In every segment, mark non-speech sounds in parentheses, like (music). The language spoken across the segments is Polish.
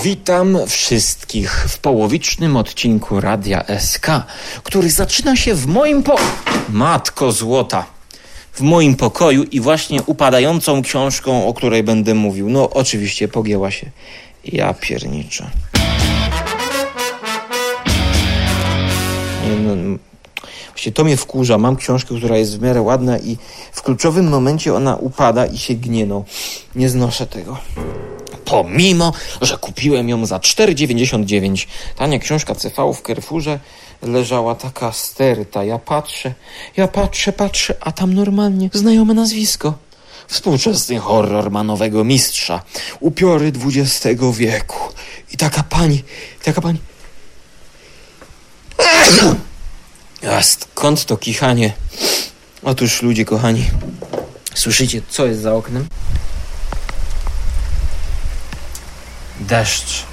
Witam wszystkich w połowicznym odcinku Radia SK, który zaczyna się w moim po... Matko złota! W moim pokoju i właśnie upadającą książką, o której będę mówił. No oczywiście pogięła się. Ja pierniczę. Nie, no, Właśnie to mnie wkurza. Mam książkę, która jest w miarę ładna i w kluczowym momencie ona upada i się gnie. No, nie znoszę tego. Pomimo, że kupiłem ją za 4,99. Tania książka CV w Carrefourze leżała taka sterta. Ja patrzę, ja patrzę, patrzę, a tam normalnie znajome nazwisko. Współczesny horror manowego mistrza. Upiory XX wieku. I taka pani, taka pani... (clears throat) A skąd to kichanie? Otóż ludzie kochani, słyszycie co jest za oknem? Deszcz.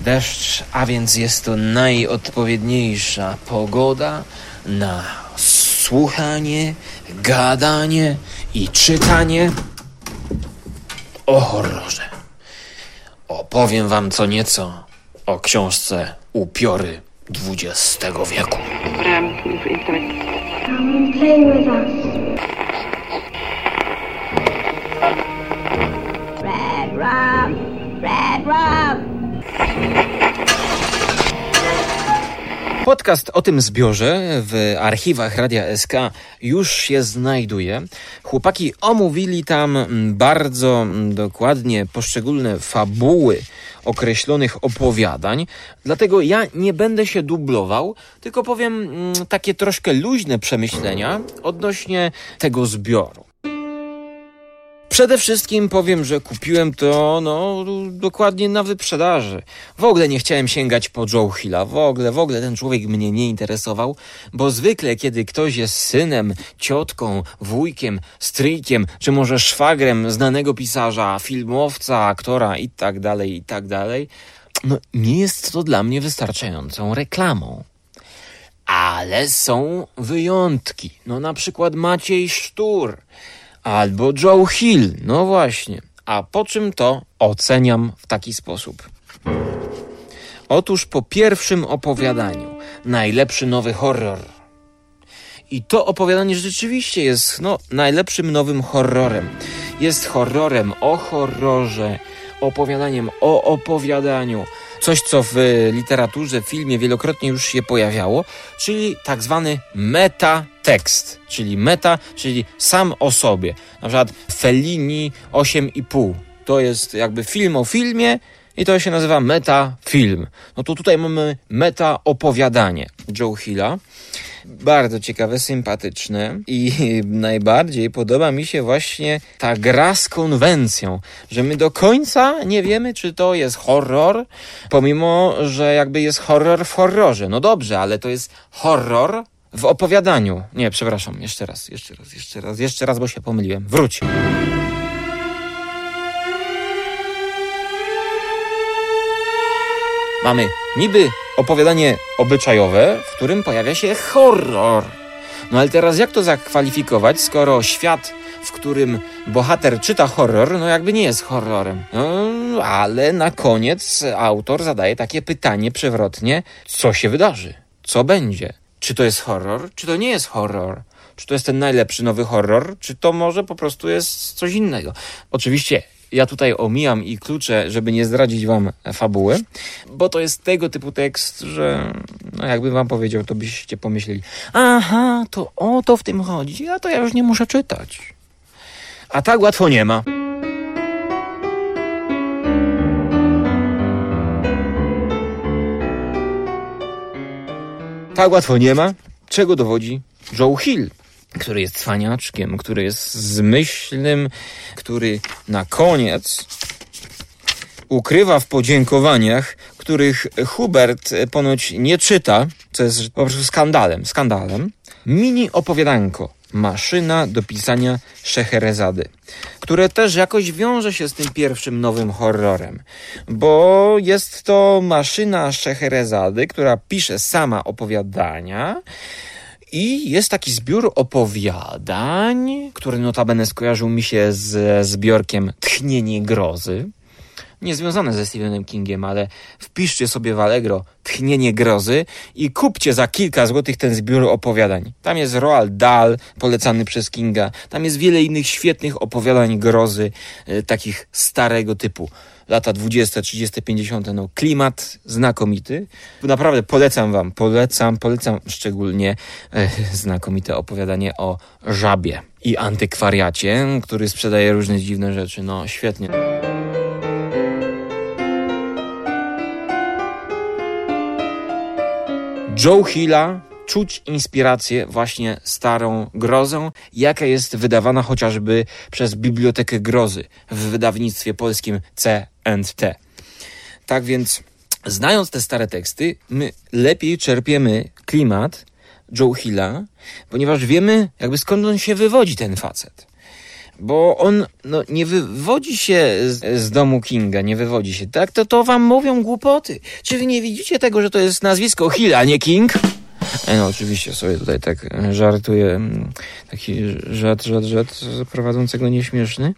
Deszcz, a więc jest to najodpowiedniejsza pogoda na słuchanie, gadanie i czytanie o horrorze. Opowiem wam co nieco o książce Upiory XX wieku. Come and play with us. Red rum, Podcast o tym zbiorze w archiwach Radia SK już się znajduje. Chłopaki omówili tam bardzo dokładnie poszczególne fabuły określonych opowiadań, dlatego ja nie będę się dublował, tylko powiem mm, takie troszkę luźne przemyślenia odnośnie tego zbioru. Przede wszystkim powiem, że kupiłem to no, dokładnie na wyprzedaży. W ogóle nie chciałem sięgać po Joe Hilla. W ogóle, w ogóle ten człowiek mnie nie interesował, bo zwykle, kiedy ktoś jest synem, ciotką, wujkiem, stryjkiem, czy może szwagrem znanego pisarza, filmowca, aktora i tak dalej, i tak no nie jest to dla mnie wystarczającą reklamą. Ale są wyjątki. No na przykład Maciej Sztur albo Joe Hill. No właśnie. A po czym to oceniam w taki sposób? Otóż po pierwszym opowiadaniu, najlepszy nowy horror. I to opowiadanie rzeczywiście jest no, najlepszym nowym horrorem. Jest horrorem o horrorze, opowiadaniem o opowiadaniu. Coś, co w literaturze, filmie wielokrotnie już się pojawiało, czyli tak zwany metatekst, czyli meta, czyli sam o sobie. Na przykład Fellini 8,5. To jest jakby film o filmie i to się nazywa metafilm. No to tutaj mamy meta opowiadanie Joe Hilla. Bardzo ciekawe, sympatyczne i (laughs) najbardziej podoba mi się właśnie ta gra z konwencją, że my do końca nie wiemy, czy to jest horror, pomimo, że jakby jest horror w horrorze. No dobrze, ale to jest horror w opowiadaniu. Nie, przepraszam, jeszcze raz, jeszcze raz, jeszcze raz, jeszcze raz, bo się pomyliłem. Wróć. Mamy niby opowiadanie obyczajowe, w którym pojawia się horror. No ale teraz jak to zakwalifikować, skoro świat, w którym bohater czyta horror, no jakby nie jest horrorem. No, ale na koniec autor zadaje takie pytanie przewrotnie, co się wydarzy? Co będzie? Czy to jest horror? Czy to nie jest horror? Czy to jest ten najlepszy nowy horror? Czy to może po prostu jest coś innego? Oczywiście ja tutaj omijam i kluczę, żeby nie zdradzić wam fabuły, bo to jest tego typu tekst, że no jakbym wam powiedział, to byście pomyśleli, aha, to o to w tym chodzi, a to ja już nie muszę czytać. A tak łatwo nie ma. Tak łatwo nie ma, czego dowodzi Joe Hill który jest cwaniaczkiem, który jest zmyślnym, który na koniec ukrywa w podziękowaniach, których Hubert ponoć nie czyta, co jest po prostu skandalem, skandalem. Mini opowiadanko Maszyna do pisania Szeherezady, które też jakoś wiąże się z tym pierwszym nowym horrorem, bo jest to maszyna Szeherezady, która pisze sama opowiadania, i jest taki zbiór opowiadań, który notabene skojarzył mi się z zbiorkiem Tchnienie Grozy. niezwiązane ze Stephenem Kingiem, ale wpiszcie sobie w Allegro Tchnienie Grozy i kupcie za kilka złotych ten zbiór opowiadań. Tam jest Roald Dahl, polecany przez Kinga. Tam jest wiele innych świetnych opowiadań grozy, e, takich starego typu. Lata 20, 30, 50, no klimat znakomity. Naprawdę polecam wam, polecam, polecam szczególnie e, znakomite opowiadanie o żabie i antykwariacie, który sprzedaje różne dziwne rzeczy. No świetnie. Joe Hilla czuć inspirację właśnie starą grozą, jaka jest wydawana chociażby przez Bibliotekę Grozy w wydawnictwie polskim C&T. Tak więc, znając te stare teksty, my lepiej czerpiemy klimat Joe Hilla, ponieważ wiemy jakby skąd on się wywodzi, ten facet. Bo on no, nie wywodzi się z, z, domu Kinga, nie wywodzi się. Tak, to, to wam mówią głupoty. Czy wy nie widzicie tego, że to jest nazwisko Hill, a nie King? E, no oczywiście sobie tutaj tak żartuję. Mm, taki żart, żart, żart prowadzącego nieśmieszny.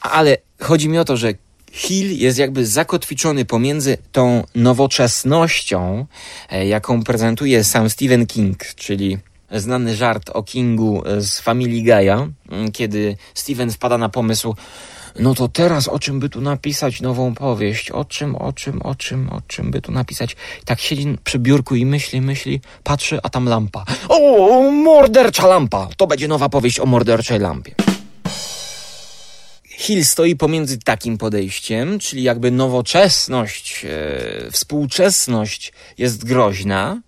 Ale chodzi mi o to, że Hill jest jakby zakotwiczony pomiędzy tą nowoczesnością, e, jaką prezentuje sam Stephen King, czyli znany żart o Kingu z Family Guy'a, kiedy Steven wpada na pomysł, no to teraz o czym by tu napisać nową powieść? O czym, o czym, o czym, o czym by tu napisać? tak siedzi przy biurku i myśli, myśli, patrzy, a tam lampa. O, mordercza lampa! To będzie nowa powieść o morderczej lampie. Hill stoi pomiędzy takim podejściem, czyli jakby nowoczesność, e, współczesność jest groźna,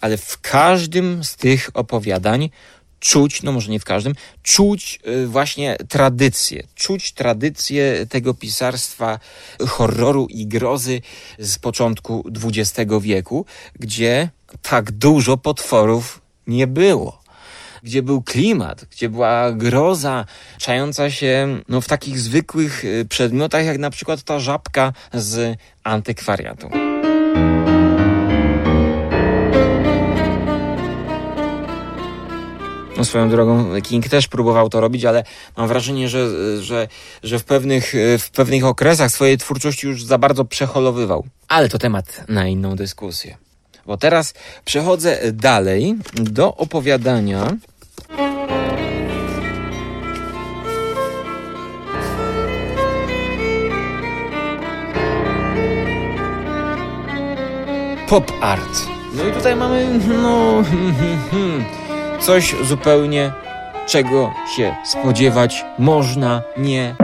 ale w każdym z tych opowiadań czuć, no może nie w każdym, czuć y, właśnie tradycję, czuć tradycję tego pisarstwa horroru i grozy z początku XX wieku, gdzie tak dużo potworów nie było. Gdzie był klimat, gdzie była groza czająca się no, w takich zwykłych y, przedmiotach, jak na przykład ta żabka z antykwariatu. No swoją drogą King też próbował to robić, ale mam wrażenie, że, że, że w, pewnych, w pewnych okresach swojej twórczości już za bardzo przeholowywał. Ale to temat na inną dyskusję. Bo teraz przechodzę dalej do opowiadania pop art. No i tutaj mamy, no, (laughs) Coś zupełnie, czego się spodziewać można nie.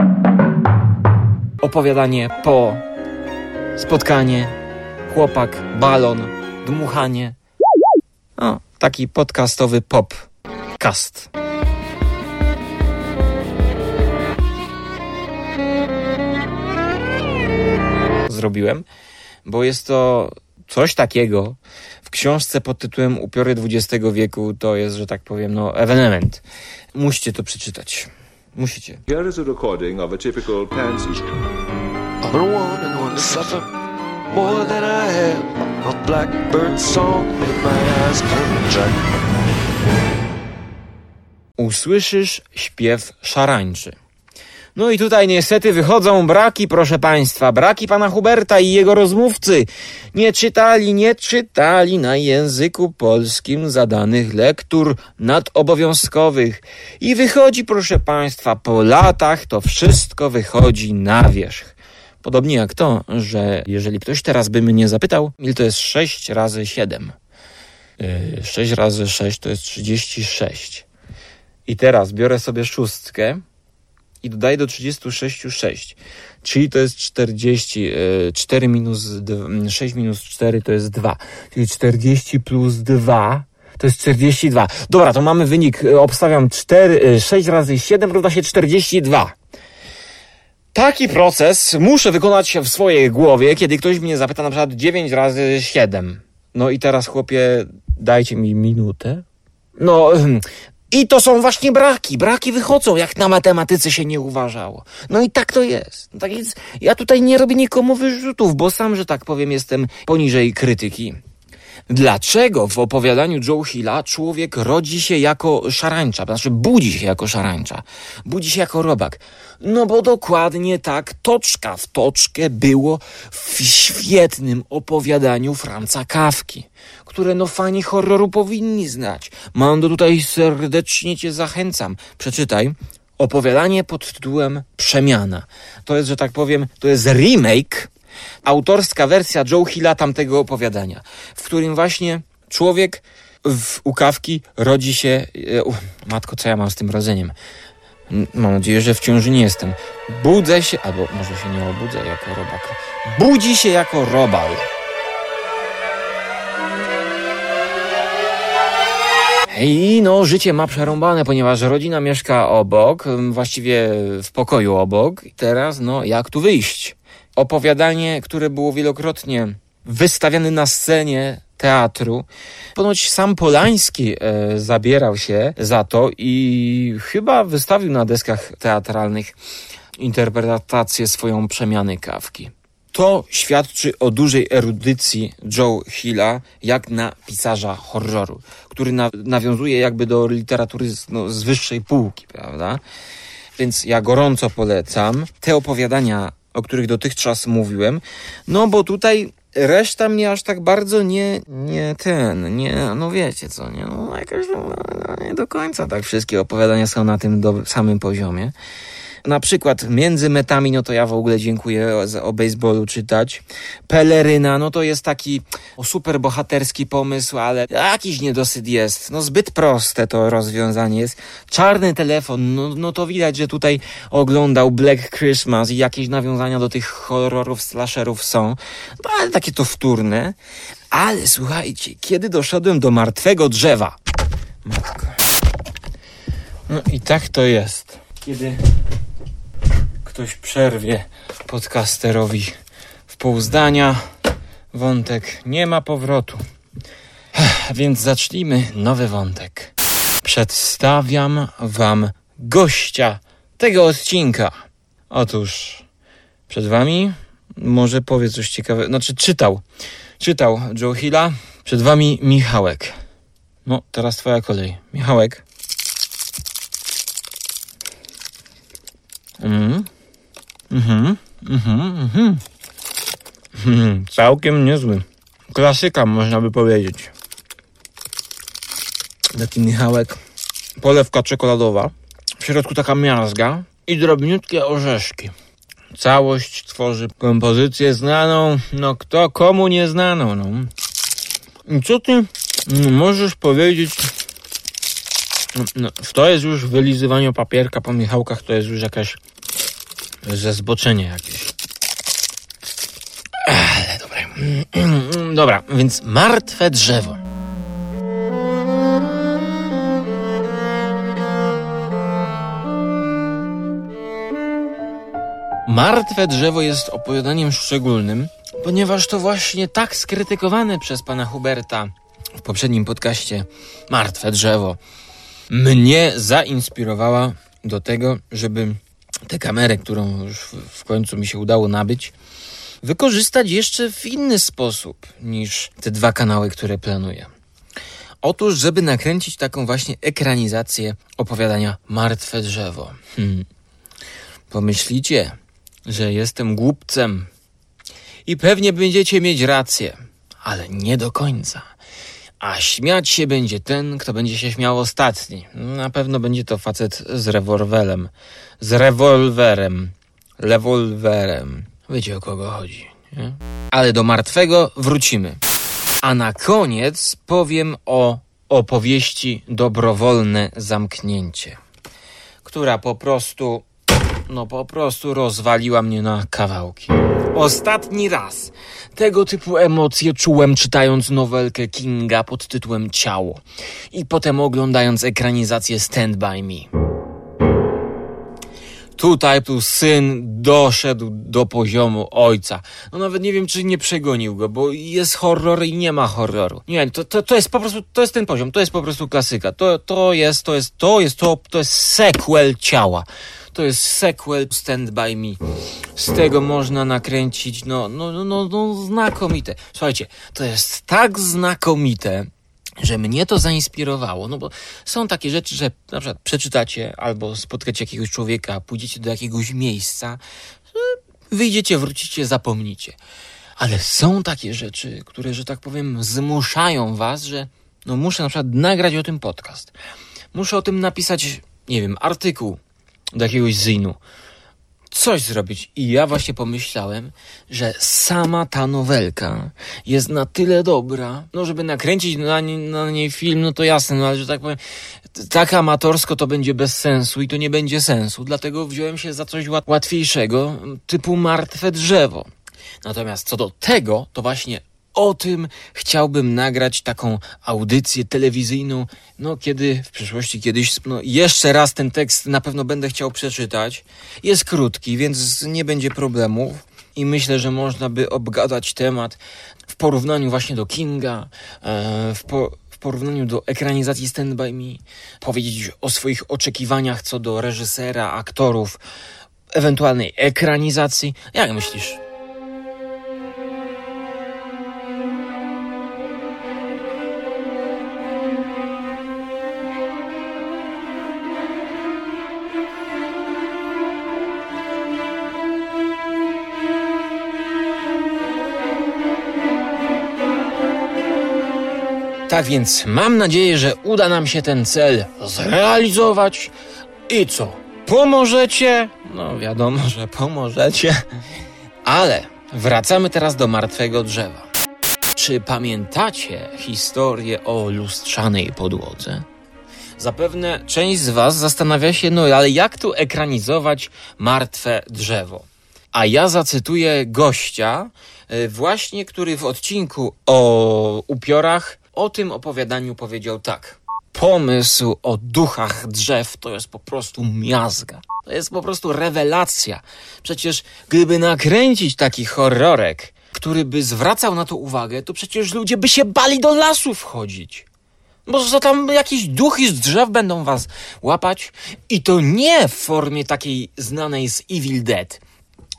Opowiadanie po, spotkanie, chłopak, balon, dmuchanie. No, taki podcastowy popcast. Zrobiłem, bo jest to coś takiego, książce pod tytułem Upiory XX wieku to jest, że tak powiem, no ewenement. Musicie to przeczytać. Musicie. Here is a recording of a typical pansy I'm one to suffer more than I have. A blackbird song in my eyes Usłyszysz śpiew szarańczy. No i tutaj niestety wychodzą braki, proszę Państwa, braki pana Huberta i jego rozmówcy. Nie czytali, nie czytali na języku polskim zadanych lektur nadobowiązkowych. I wychodzi, proszę Państwa, po latach to wszystko wychodzi na wierzch. Podobnie jak to, że jeżeli ktoś teraz by mnie zapytał, ile to jest 6 razy 7? 6 yy, razy 6 to jest 36. I teraz biorę sobie szóstkę i dodaję do 36 6. Czyli to jest 40, 4 e, minus 2, 6 minus 4 to jest 2. Czyli 40 plus 2 to jest 42. Dobra, to mamy wynik, e, obstawiam 4, 6 e, razy 7 równa się 42. Taki proces muszę wykonać w swojej głowie, kiedy ktoś mnie zapyta na przykład 9 razy 7. No i teraz chłopie, dajcie mi minutę. No, (clears throat) i to są właśnie braki. Braki wychodzą, jak na matematyce się nie uważało. No i tak to jest. Tak więc ja tutaj nie robię nikomu wyrzutów, bo sam, że tak powiem, jestem poniżej krytyki. Dlaczego w opowiadaniu Joe Hilla człowiek rodzi się jako szarańcza, znaczy budzi się jako szarańcza, budzi się jako robak? No bo dokładnie tak, toczka w toczkę było w świetnym opowiadaniu Franca Kawki, które no fani horroru powinni znać. Mando, tutaj serdecznie cię zachęcam. Przeczytaj. Opowiadanie pod tytułem Przemiana. To jest, że tak powiem, to jest remake autorska wersja Joe Hilla tamtego opowiadania, w którym właśnie człowiek w ukawki rodzi się. E, u, matko, co ja mam z tym rodzeniem? Mam nadzieję, że w ciąży nie jestem. Budzę się, albo może się nie obudzę jako robak. Budzi się jako robal. I no, życie ma przerąbane, ponieważ rodzina mieszka obok, właściwie w pokoju obok. I teraz, no, jak tu wyjść? Opowiadanie, które było wielokrotnie wystawiane na scenie teatru. Ponoć sam Polański e, zabierał się za to i chyba wystawił na deskach teatralnych interpretację swoją przemiany kawki. To świadczy o dużej erudycji Joe Hilla, jak na pisarza horroru, który na, nawiązuje jakby do literatury z, no, z wyższej półki, prawda? Więc ja gorąco polecam te opowiadania, o których dotychczas mówiłem, no bo tutaj reszta mnie aż tak bardzo nie, nie ten, nie, no wiecie co, nie, no jakoś no, nie do końca tak wszystkie opowiadania są na tym do, samym poziomie. Na przykład między metami, no to ja w ogóle dziękuję o, baseballu czytać. Peleryna, no to jest taki super bohaterski pomysł, ale jakiś niedosyt jest. No zbyt proste to rozwiązanie jest. Czarny telefon, no, no to widać, że tutaj oglądał Black Christmas i jakieś nawiązania do tych horrorów, slasherów są. No, ale takie to wtórne. Ale słuchajcie, kiedy doszedłem do martwego drzewa. Matko. No i tak to jest. Kiedy ktoś przerwie podcasterowi w pół zdania, wątek nie ma powrotu. Więc zacznijmy nowy wątek. Przedstawiam wam gościa tego odcinka. Otóż przed wami może powie coś ciekawego, znaczy czytał, czytał Joe Hilla. Przed wami Michałek. No, teraz twoja kolej. Michałek. Mhm. Mhm. Mhm. Mhm. Mhm. Całkiem niezły. Klasyka, można by powiedzieć. Taki Michałek. Polewka czekoladowa. W środku taka miazga i drobniutkie orzeszki. Całość tworzy kompozycję znaną, no kto komu nie znaną, no. I co ty możesz powiedzieć no, no, to jest już wylizywanie papierka po Michałkach, to jest już jakaś ze zboczenie jakieś. Ale dobre. (clears throat) Dobra, więc martwe drzewo. Martwe drzewo jest opowiadaniem szczególnym, ponieważ to właśnie tak skrytykowane przez pana Huberta w poprzednim podcaście Martwe drzewo mnie zainspirowała do tego, żeby tę kamerę, którą już w- końcu mi się udało nabyć, wykorzystać jeszcze w inny sposób niż te dwa kanały, które planuję. Otóż, żeby nakręcić taką właśnie ekranizację opowiadania Martwe drzewo. Hmm. Pomyślicie, że jestem głupcem i pewnie będziecie mieć rację, ale nie do końca. A śmiać się będzie ten, kto będzie się śmiał ostatni. Na pewno będzie to facet z rewolwerem. Z rewolwerem. Rewolwerem. Wiecie o kogo chodzi, nie? Ale do martwego wrócimy. A na koniec powiem o opowieści Dobrowolne Zamknięcie, która po prostu no po prostu rozwaliła mnie na kawałki. Ostatni raz tego typu emocje czułem czytając nowelkę Kinga pod tytułem Ciało i potem oglądając ekranizację Stand By Me. Tutaj tu syn doszedł do poziomu ojca. No nawet nie wiem, czy nie przegonił go, bo jest horror i nie ma horroru. Nie, to, to, to jest po prostu, to jest ten poziom, to jest po prostu klasyka. To, to jest, to jest, to jest, to, to jest sequel ciała. To jest sequel Stand By Me. Z tego można nakręcić, no, no, no, no, no znakomite. Słuchajcie, to jest tak znakomite, że mnie to zainspirowało, no bo są takie rzeczy, że na przykład przeczytacie albo spotkacie jakiegoś człowieka, pójdziecie do jakiegoś miejsca, wyjdziecie, wrócicie, zapomnicie. Ale są takie rzeczy, które, że tak powiem, zmuszają was, że no muszę na przykład nagrać o tym podcast. Muszę o tym napisać, nie wiem, artykuł do jakiegoś zynu. Coś zrobić. I ja właśnie pomyślałem, że sama ta nowelka jest na tyle dobra, no żeby nakręcić na, nie, na niej film, no to jasne, no ale że tak powiem, tak amatorsko to będzie bez sensu i to nie będzie sensu. Dlatego wziąłem się za coś łatwiejszego, typu martwe drzewo. Natomiast co do tego, to właśnie o tym chciałbym nagrać taką audycję telewizyjną, no kiedy w przyszłości kiedyś, no jeszcze raz ten tekst na pewno będę chciał przeczytać. Jest krótki, więc nie będzie problemów i myślę, że można by obgadać temat w porównaniu właśnie do Kinga, e, w, po, w porównaniu do ekranizacji Stand By Me, powiedzieć o swoich oczekiwaniach co do reżysera, aktorów, ewentualnej ekranizacji. Jak myślisz? Tak więc mam nadzieję, że uda nam się ten cel zrealizować. I co? Pomożecie? No wiadomo, że pomożecie. Ale wracamy teraz do martwego drzewa. Czy pamiętacie historię o lustrzanej podłodze? Zapewne część z Was zastanawia się, no ale jak tu ekranizować martwe drzewo? A ja zacytuję gościa, y, właśnie który w odcinku o upiorach o tym opowiadaniu powiedział tak. Pomysł o duchach drzew to jest po prostu miazga. To jest po prostu rewelacja. Przecież gdyby nakręcić taki horrorek, który by zwracał na to uwagę, to przecież ludzie by się bali do lasu wchodzić. Bo za tam jakieś duchy z drzew będą was łapać. I to nie w formie takiej znanej z Evil Dead,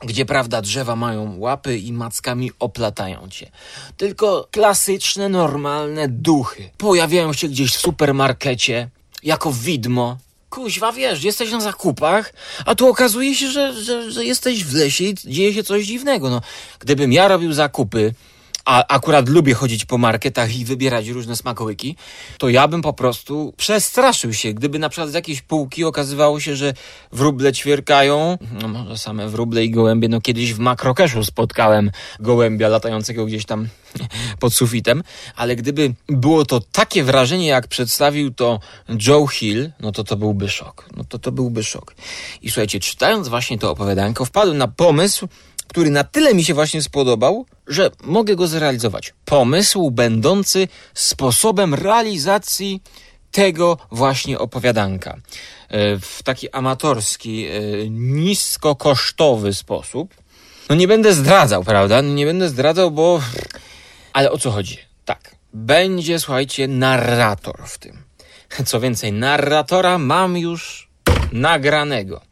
gdzie prawda drzewa mają łapy i mackami oplatają cię. Tylko klasyczne, normalne duchy pojawiają się gdzieś w supermarkecie jako widmo. Kuźwa, wiesz, jesteś na zakupach, a tu okazuje się, że, że, że jesteś w lesie i dzieje się coś dziwnego. No, gdybym ja robił zakupy a akurat lubię chodzić po marketach i wybierać różne smakołyki, to ja bym po prostu przestraszył się, gdyby na przykład z jakiejś półki okazywało się, że wróble ćwierkają, no może same wróble i gołębie, no kiedyś w makrokeszu spotkałem gołębia latającego gdzieś tam (laughs) pod sufitem, ale gdyby było to takie wrażenie, jak przedstawił to Joe Hill, no to to byłby szok. No to to byłby szok. I słuchajcie, czytając właśnie to opowiadanko, wpadłem na pomysł, który na tyle mi się właśnie spodobał, że mogę go zrealizować. Pomysł będący sposobem realizacji tego właśnie opowiadanka. E, w taki amatorski, e, niskokosztowy sposób. No nie będę zdradzał, prawda? Nie będę zdradzał, bo... Ale o co chodzi? Tak. Będzie, słuchajcie, narrator w tym. Co więcej, narratora mam już nagranego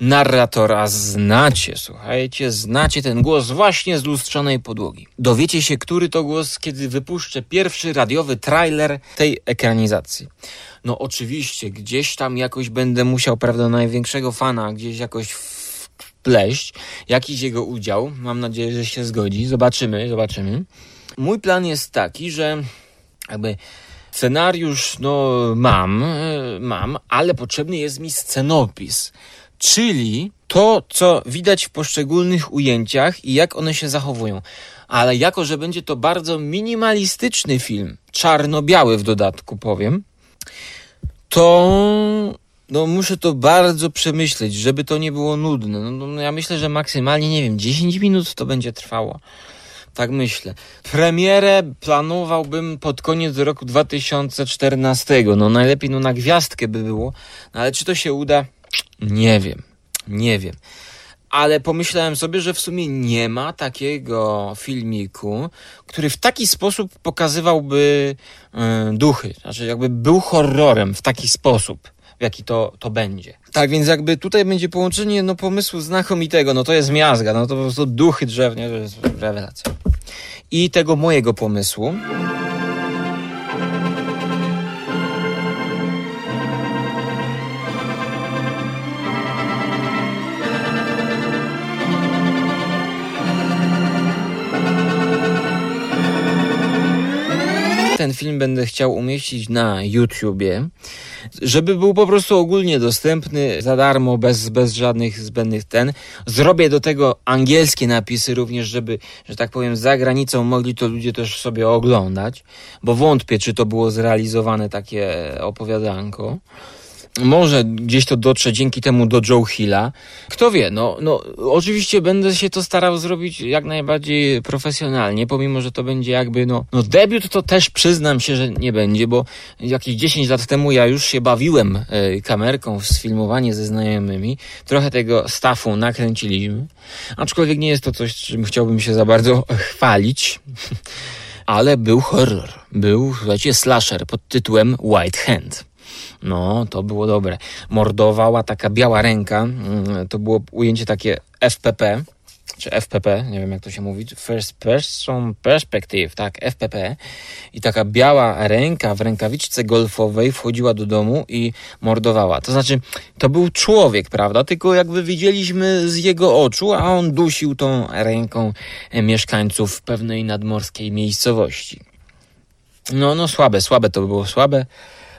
narratora znacie, słuchajcie, znacie ten głos właśnie z lustrzanej podłogi. Dowiecie się, który to głos, kiedy wypuszczę pierwszy radiowy trailer tej ekranizacji. No oczywiście, gdzieś tam jakoś będę musiał, prawda, największego fana gdzieś jakoś wpleść, jakiś jego udział. Mam nadzieję, że się zgodzi. Zobaczymy, zobaczymy. Mój plan jest taki, że jakby scenariusz, no mam, mam, ale potrzebny jest mi scenopis czyli to, co widać w poszczególnych ujęciach i jak one się zachowują. Ale jako, że będzie to bardzo minimalistyczny film, czarno-biały w dodatku powiem, to no muszę to bardzo przemyśleć, żeby to nie było nudne. No, no, ja myślę, że maksymalnie, nie wiem, 10 minut to będzie trwało. Tak myślę. Premierę planowałbym pod koniec roku 2014. No najlepiej no na gwiazdkę by było. No, ale czy to się uda? Nie wiem, nie wiem. Ale pomyślałem sobie, że w sumie nie ma takiego filmiku, który w taki sposób pokazywałby yy, duchy. Znaczy, jakby był horrorem w taki sposób. w jaki to, to będzie. Tak więc jakby tutaj będzie połączenie no, pomysłu znakomitego, no to jest miazga, no to po prostu duchy drzewnie, to jest rewelacja. I tego mojego pomysłu. Film będę chciał umieścić na YouTubie, żeby był po prostu ogólnie dostępny za darmo, bez, bez żadnych zbędnych ten. Zrobię do tego angielskie napisy również, żeby, że tak powiem, za granicą mogli to ludzie też sobie oglądać, bo wątpię, czy to było zrealizowane takie opowiadanko. Może gdzieś to dotrze dzięki temu do Joe Hilla. Kto wie, no, no oczywiście będę się to starał zrobić jak najbardziej profesjonalnie, pomimo, że to będzie jakby, no, no debiut to też przyznam się, że nie będzie, bo jakieś 10 lat temu ja już się bawiłem y, kamerką w sfilmowanie ze znajomymi. Trochę tego staffu nakręciliśmy, aczkolwiek nie jest to coś, czym chciałbym się za bardzo chwalić. (laughs) Ale był horror. Był, słuchajcie, slasher pod tytułem White Hand. No, to było dobre. Mordowała taka biała ręka. Mm, to było ujęcie takie FPP, czy FPP, nie wiem jak to się mówi, First Person Perspective, tak, FPP. I taka biała ręka w rękawiczce golfowej wchodziła do domu i mordowała. To znaczy, to był człowiek, prawda? Tylko jakby widzieliśmy z jego oczu, a on dusił tą ręką mieszkańców pewnej nadmorskiej miejscowości. No, no słabe, słabe to było, słabe.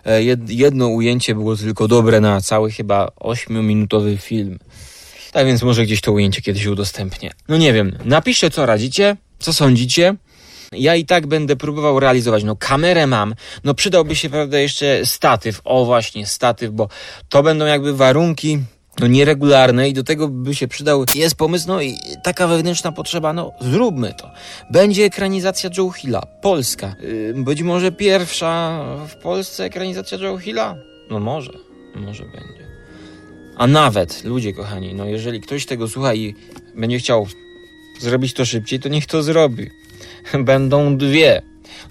E, jedno ujęcie było tylko dobre na cały chyba 8-minutowy film. Tak więc może gdzieś to ujęcie kiedyś udostępnię. No nie wiem, napiszcie co radzicie, co sądzicie. Ja i tak będę próbował realizować. No kamerę mam, no przydałby się prawda jeszcze statyw. O właśnie, statyw, bo to będą jakby warunki no nieregularne i do tego by się przydał, jest pomysł, no i taka wewnętrzna potrzeba, no zróbmy to. Będzie ekranizacja Joe Hilla, polska. Yy, być może pierwsza w Polsce ekranizacja Joe Hilla? No może, może będzie. A nawet, ludzie kochani, no jeżeli ktoś tego słucha i będzie chciał zrobić to szybciej, to niech to zrobi. (laughs) Będą dwie.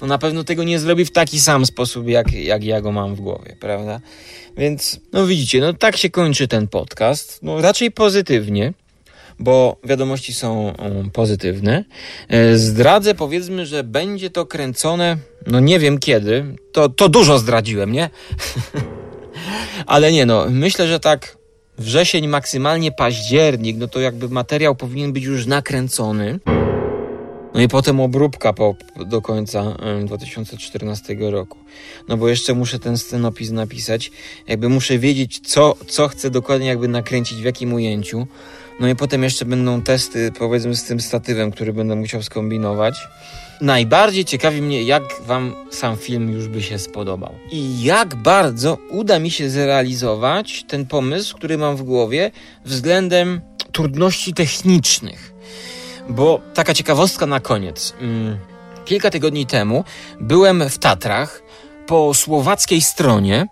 No na pewno tego nie zrobi w taki sam sposób, jak, jak ja go mam w głowie, prawda? Więc, no widzicie, no tak się kończy ten podcast. No raczej pozytywnie, bo wiadomości są um, pozytywne. E, zdradzę, powiedzmy, że będzie to kręcone, no nie wiem kiedy. To, to dużo zdradziłem, nie? (laughs) Ale nie, no, myślę, że tak wrzesień, maksymalnie październik, no to jakby materiał powinien być już nakręcony. No i potem obróbka po, do końca 2014 roku. No bo jeszcze muszę ten scenopis napisać, jakby muszę wiedzieć, co, co chcę dokładnie jakby nakręcić, w jakim ujęciu. No i potem jeszcze będą testy, powiedzmy, z tym statywem, który będę musiał skombinować. Najbardziej ciekawi mnie, jak Wam sam film już by się spodobał. I jak bardzo uda mi się zrealizować ten pomysł, który mam w głowie względem trudności technicznych. Bo taka ciekawostka na koniec. Mm, kilka tygodni temu byłem w Tatrach po słowackiej stronie.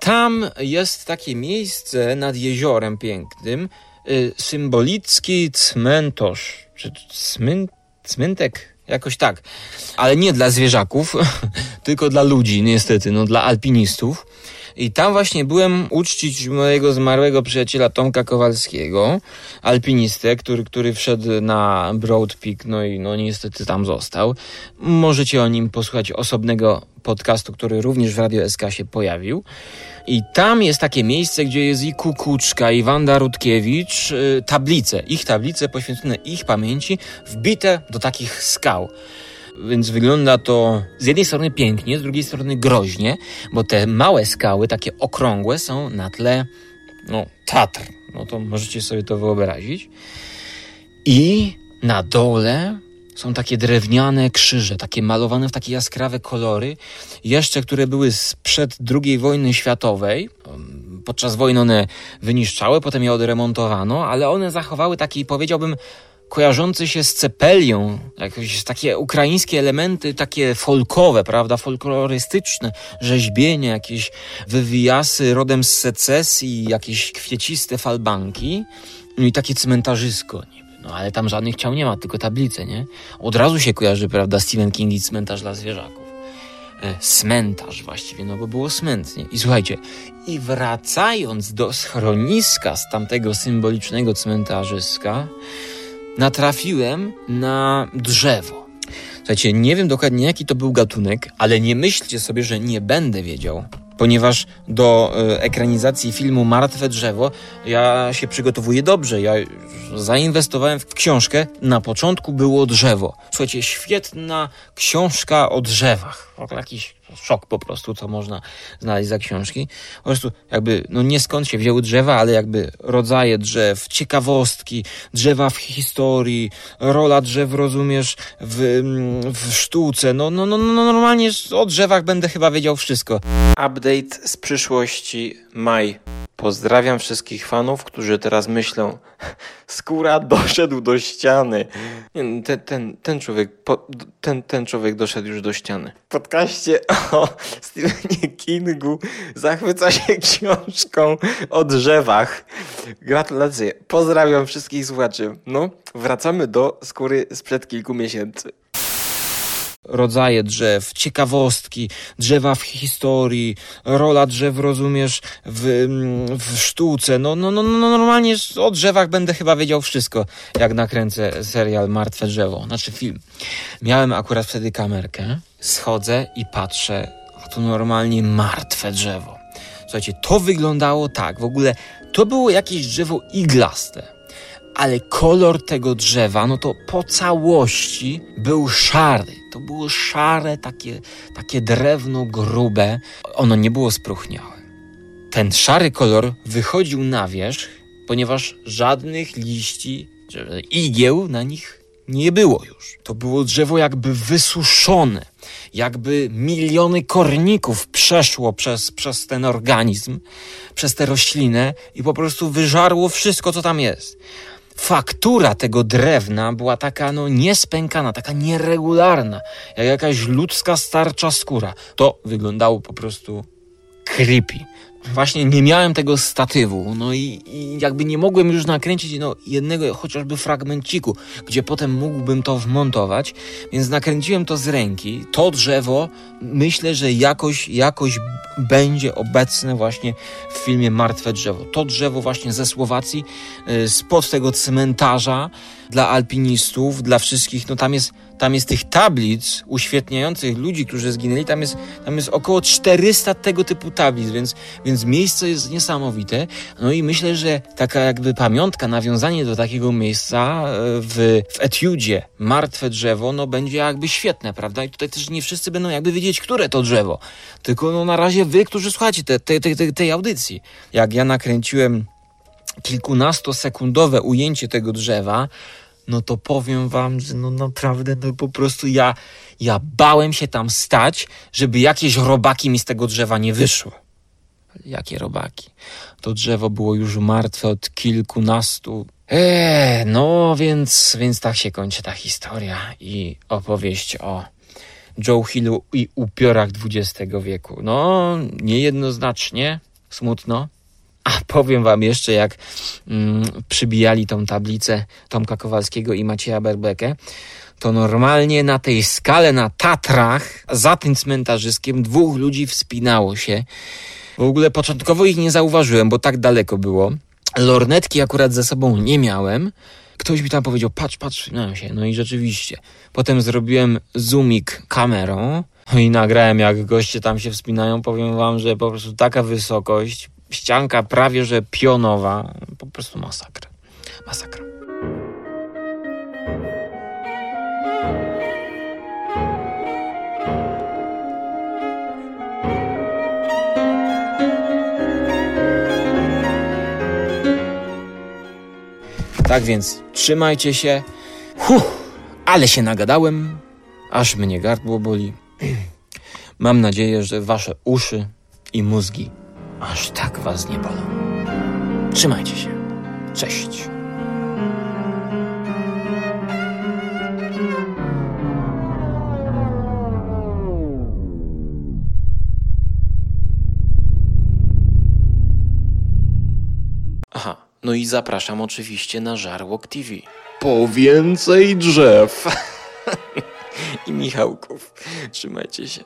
Tam jest takie miejsce nad jeziorem pięknym, y, symbolicki cmentosz, czy cmyn, cmyntek, jakoś tak, ale nie dla zwierzaków, (laughs) tylko dla ludzi, niestety, no dla alpinistów. I tam właśnie byłem uczcić mojego zmarłego przyjaciela Tomka Kowalskiego, alpinistę, który, który wszedł na Broad Peak, no i no niestety tam został. Możecie o nim posłuchać osobnego podcastu, który również w Radio SK się pojawił. I tam jest takie miejsce, gdzie jest i Kukuczka, i Wanda Rutkiewicz, yy, tablice, ich tablice poświęcone ich pamięci, wbite do takich skał. Więc wygląda to z jednej strony pięknie, z drugiej strony groźnie, bo te małe skały, takie okrągłe, są na tle no, Tatr. No to możecie sobie to wyobrazić. I na dole są takie drewniane krzyże, takie malowane w takie jaskrawe kolory, jeszcze które były sprzed II wojny światowej. Podczas wojny one wyniszczały, potem je odremontowano, ale one zachowały taki, powiedziałbym, kojarzący się z cepelią, jakieś takie ukraińskie elementy, takie folkowe, prawda, folklorystyczne, rzeźbienie, jakieś wywijasy rodem z secesji, jakieś kwieciste falbanki, no i takie cmentarzysko niby. No ale tam żadnych ciał nie ma, tylko tablice, nie? Od razu się kojarzy, prawda, Stephen King i cmentarz dla zwierzaków. e, cmentarz właściwie, no bo było smętnie. I słuchajcie, i wracając do schroniska z tamtego symbolicznego cmentarzyska, natrafiłem na drzewo. Słuchajcie, nie wiem dokładnie jaki to był gatunek, ale nie myślcie sobie, że nie będę wiedział ponieważ do e, ekranizacji filmu Martwe Drzewo ja się przygotowuję dobrze. Ja zainwestowałem w książkę. Na początku było drzewo. Słuchajcie, świetna książka o drzewach. Jakiś szok po prostu, co można znaleźć za książki. Po prostu jakby, no nie skąd się wzięły drzewa, ale jakby rodzaje drzew, ciekawostki, drzewa w historii, rola drzew, rozumiesz, w, w sztuce. No, no, no, no normalnie o drzewach będę chyba wiedział wszystko. Update z przyszłości maj. Pozdrawiam wszystkich fanów, którzy teraz myślą, (laughs) skóra doszedł do ściany. Nie, ten, ten, ten, człowiek, po, ten, ten człowiek doszedł już do ściany. W podcaście o (laughs) Stephenie Kingu zachwyca się (laughs) książką o drzewach. Gratulacje. Pozdrawiam wszystkich słuchaczy. No, wracamy do skóry sprzed kilku miesięcy rodzaje drzew, ciekawostki, drzewa w historii, rola drzew, rozumiesz, w, w sztuce. No, no, no, no normalnie o drzewach będę chyba wiedział wszystko, jak nakręcę serial Martwe Drzewo, znaczy film. Miałem akurat wtedy kamerkę, schodzę i patrzę, to normalnie martwe drzewo. Słuchajcie, to wyglądało tak, w ogóle to było jakieś drzewo iglaste ale kolor tego drzewa, no to po całości był szary. To było szare, takie, takie drewno grube. Ono nie było spróchniałe. Ten szary kolor wychodził na wierzch, ponieważ żadnych liści, igieł na nich nie było już. To było drzewo jakby wysuszone, jakby miliony korników przeszło przez, przez ten organizm, przez tę roślinę i po prostu wyżarło wszystko, co tam jest faktura tego drewna była taka no niespękana, taka nieregularna, jak jakaś ludzka starcza skóra. To wyglądało po prostu creepy właśnie nie miałem tego statywu, no i, i, jakby nie mogłem już nakręcić no, jednego chociażby fragmenciku, gdzie potem mógłbym to wmontować, więc nakręciłem to z ręki. To drzewo myślę, że jakoś, jakoś będzie obecne właśnie w filmie Martwe Drzewo. To drzewo właśnie ze Słowacji, y, spod tego cmentarza dla alpinistów, dla wszystkich, no tam jest tam jest tych tablic uświetniających ludzi, którzy zginęli, tam jest, tam jest około 400 tego typu tablic, więc, więc miejsce jest niesamowite. No i myślę, że taka jakby pamiątka, nawiązanie do takiego miejsca e, w, w etiudzie Martwe Drzewo, no będzie jakby świetne, prawda? I tutaj też nie wszyscy będą jakby wiedzieć, które to drzewo. Tylko no na razie wy, którzy słuchacie te, te, te, tej audycji. Jak ja nakręciłem kilkunastosekundowe ujęcie tego drzewa, no to powiem wam, że no naprawdę, no po prostu ja, ja bałem się tam stać, żeby jakieś robaki mi z tego drzewa nie wyszły. Jakie robaki? To drzewo było już martwe od kilkunastu. Eee, no więc, więc tak się kończy ta historia i opowieść o Joe Hillu i upiorach XX wieku. No, niejednoznacznie, smutno, a powiem wam jeszcze, jak mm, przybijali tą tablicę Tomka Kowalskiego i Macieja Berbekę, to normalnie na tej skale na Tatrach, za tym cmentarzyskiem, dwóch ludzi wspinało się. W ogóle początkowo ich nie zauważyłem, bo tak daleko było. Lornetki akurat ze sobą nie miałem. Ktoś mi tam powiedział, patrz, patrz, wspinają się. No i rzeczywiście. Potem zrobiłem zoomik kamerą, no i nagrałem, jak goście tam się wspinają. Powiem wam, że po prostu taka wysokość, ścianka prawie że pionowa. Po prostu masakra. Masakra. Tak więc trzymajcie się. Huh, ale się nagadałem, aż mnie gardło boli. Mam nadzieję, że wasze uszy i mózgi aż tak was nie bolą. Trzymajcie się. Cześć. No i zapraszam oczywiście na Żarłok TV. Po więcej drzew. (laughs) I Michałków. Trzymajcie się.